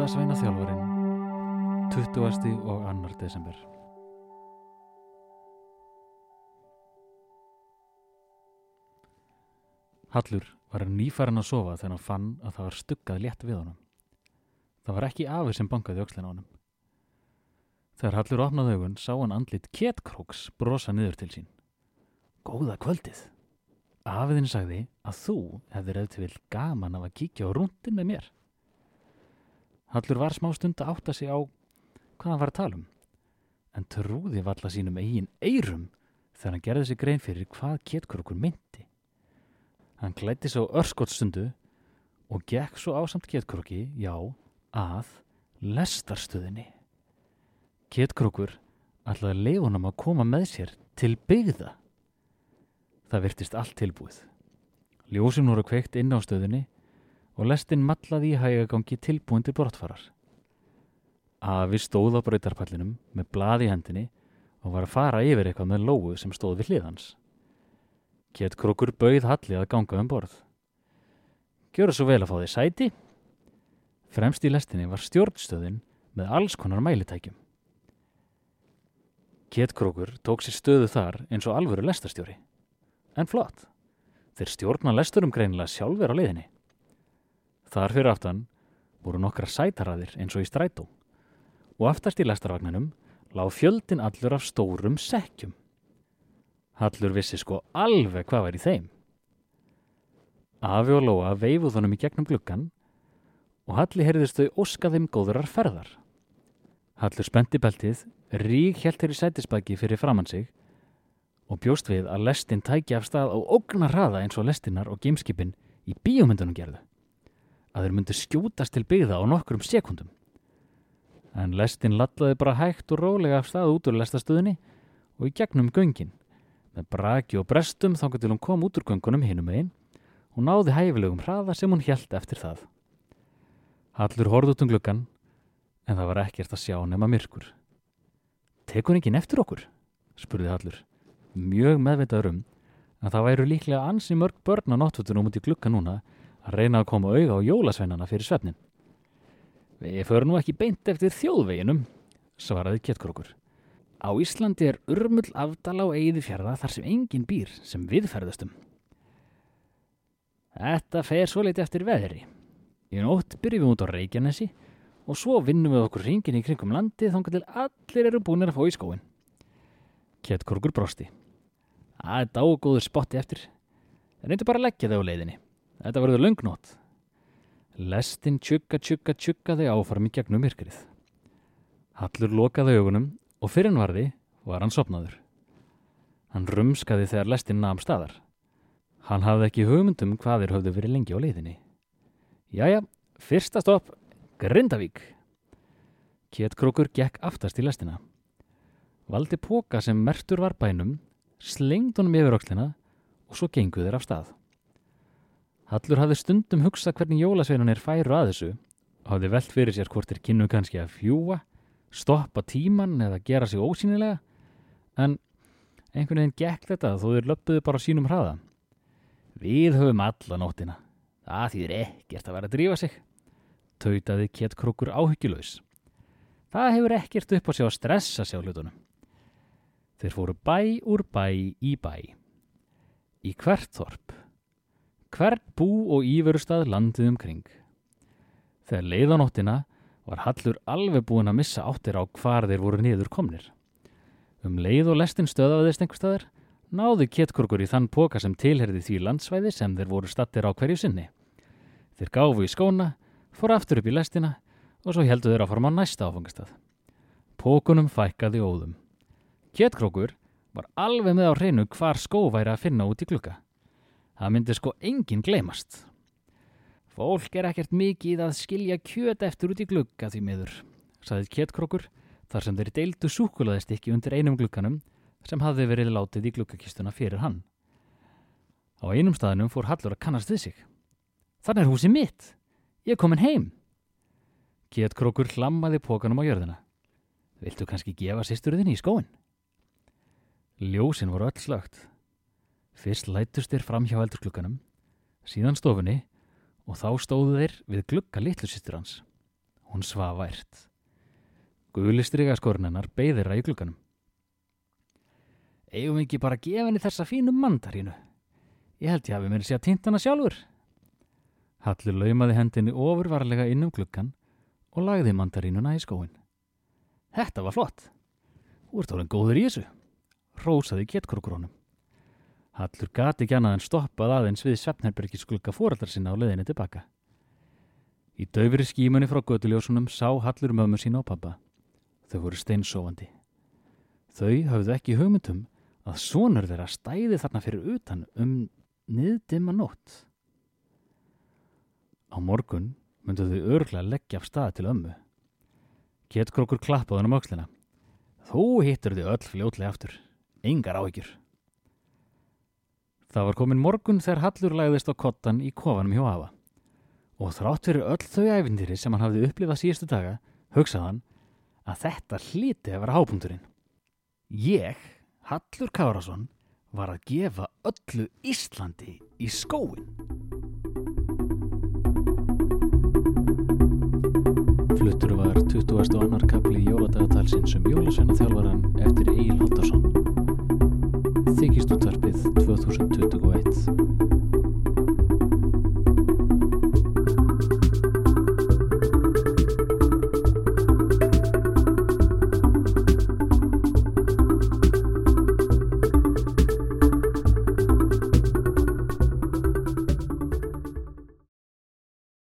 20. og 2. desember Hallur var nýfærin að sofa þegar hann fann að það var stuggað létt við honum. Það var ekki afið sem bankaði öxlin á honum. Þegar Hallur opnaði augun sá hann andlit ketkróks brosa niður til sín. Góða kvöldið. Afiðin sagði að þú hefði reyðt vil gaman af að kíkja á rúndin með mér. Hallur var smá stund að átta sig á hvað hann var að tala um, en trúði valla sínum eigin eirum þegar hann gerði sig grein fyrir hvað ketkrókur myndi. Hann klætti svo örskottstundu og gekk svo ásamt ketkróki, já, að lestarstöðinni. Ketkrókur ætlaði leifunum að koma með sér til byggða. Það virtist allt tilbúið. Ljósin voru kveikt inn á stöðinni og lestin mallaði í hægagangi tilbúin til brottfarar. Afi stóð á brautarpallinum með blaði í hendinni og var að fara yfir eitthvað með lóu sem stóð við hliðans. Ketkrókur bauð Halli að ganga um borð. Gjöru svo vel að fá því sæti. Fremst í lestinni var stjórnstöðin með alls konar mælitækjum. Ketkrókur tók sér stöðu þar eins og alvöru lestarstjóri. En flott. Þeir stjórna lesturum greinilega sjálfur á leiðinni. Þar fyrir aftan voru nokkra sætaraðir eins og í strætó og aftast í lestarvagnanum lág fjöldin allur af stórum sekkjum. Hallur vissi sko alveg hvað var í þeim. Afi og Lóa veifuð honum í gegnum gluggan og Halli heyrðist þau óska þeim góðurar ferðar. Hallur spendi beltið, rík helt þeirri sætisbæki fyrir framann sig og bjóst við að lestin tæki af stað á ógnar hraða eins og lestinnar og gameskipin í bíómyndunum gerðu. Að þeir myndu skjútast til byggða á nokkrum sekundum. En lestin lallaði bara hægt og rólega af stað út úr lestastöðinni og í gegnum göngin með braki og brestum þá til hún kom út úr göngunum hinum einn og náði hæfilegum hraða sem hún hjælt eftir það. Hallur horði út um gluggan en það var ekkert að sjá nema myrkur. Tekur ekki neftur okkur? spurði Hallur. Mjög meðvitaður um að það væru líklega ansi mörg börn á náttúttunum út í glugga núna að reyna að koma auga á jólasveinana fyrir svefnin. Við förum nú ekki beint eftir þjóðveginum, svaraði Kjettkrókur. Á Íslandi er urmull afdala og eigði fjörða þar sem engin býr sem viðferðastum. Þetta fer svo leiti eftir veðri. Í nótt byrjum við út á Reykjanesi og svo vinnum við okkur ringin í kringum landið þangar til allir eru búinir að fá í skóin. Kjettkrókur brosti. Það er dágóður spotti eftir. Það reyndir bara að leggja þau á leiðinni. Þetta verður lungnót. Lestin tjugga, tjugga, tjugga þau áfram í gegnum myrkrið. Hallur lokaði augunum og fyrir hann varði var hann sopnaður. Hann rumskaði þegar lestin nam staðar. Hann hafði ekki hugmyndum hvað þeir höfðu verið lengi á leiðinni. Jæja, fyrsta stopp, Grindavík. Kjettkrókur gekk aftast í lestina. Valdi póka sem mertur var bænum, slengd honum yfir okklina og svo genguð þeir af stað. Hallur hafði stundum hugsað hvernig jólasveinunir færu að þessu og hafði velt fyrir sér hvort þeir kynnu kannski að fjúa, stoppa tíman eða gera sig ósýnilega en einhvern veginn gekk þetta þó þeir löpuðu bara sínum hraða. Við höfum alla nóttina. Það þýðir ekkert að vera að drífa sig. Tautaði Kjettkrókur áhyggjulegs. Það hefur ekkert upp á sig að stressa sig á hlutunum. Þeir fóru bæ úr bæ í bæ. Í hvert þorp. Hvert bú og íverustad landið umkring. Þegar leiðanóttina var Hallur alveg búin að missa áttir á hvar þeir voru niður komnir. Um leið og lestin stöðaðist einhver staðar náðu Kjettkrókur í þann póka sem tilherði því landsvæði sem þeir voru stattir á hverju sinni. Þeir gáfu í skóna, fór aftur upp í lestina og svo heldu þeir að forma næsta áfangastað. Pókunum fækkaði óðum. Kjettkrókur var alveg með á hreinu hvar skó væri að finna út í klukka. Það myndi sko enginn gleymast. Fólk er ekkert mikið að skilja kjöt eftir út í glugga því miður, saðið Kjettkrókur þar sem þeir deildu súkulaðist ekki undir einum glugganum sem hafði verið látið í gluggakistuna fyrir hann. Á einum staðinum fór Hallur að kannast við sig. Þannig er húsið mitt. Ég er komin heim. Kjettkrókur hlammaði pókanum á jörðina. Viltu kannski gefa sýsturðinni í skóin? Ljósin voru öll slögt. Fyrst lætust þeir fram hjá eldurklukkanum, síðan stofunni og þá stóðu þeir við glukka litlu sýstur hans. Hún svað vært. Guðlistriga skornennar beðir að í glugganum. Eigum ekki bara að gefa henni þessa fínu mandarínu? Ég held ég hafi mér að segja tintana sjálfur. Hallur laumaði hendinni ofurvarlega inn um gluggan og lagði mandarínuna í skóin. Þetta var flott. Þú ert orðin góður í þessu, rósaði getkrókrónum. Hallur gati ekki annað en stoppað aðeins við Svefnherbergis glugga fóraldar sinna á leðinni tilbaka. Í döfri skímunni frá göduljósunum sá Hallur mömmu sína á pappa. Þau voru steinsofandi. Þau hafðu ekki hugmyndum að sonur þeirra stæði þarna fyrir utan um niðdimma nótt. Á morgun myndu þau örgla leggja af stað til ömmu. Getkrókur klappaði hann um aukslina. Þú hittur þau öll fljótlega aftur. Engar áhyggjur. Það var komin morgun þegar Hallur lagðist á kottan í kofanum hjá Hafa. Og þrátt fyrir öll þau æfindýri sem hann hafði upplifað síðustu daga, hugsaði hann að þetta hlíti að vera hápunkturinn. Ég, Hallur Kárasson, var að gefa öllu Íslandi í skóin. Fluttur var 20. annar kapli jóladagatalsins um jólasveina þjálfaran eftir Egil Haldarsson. Þykist útvarpið 2021.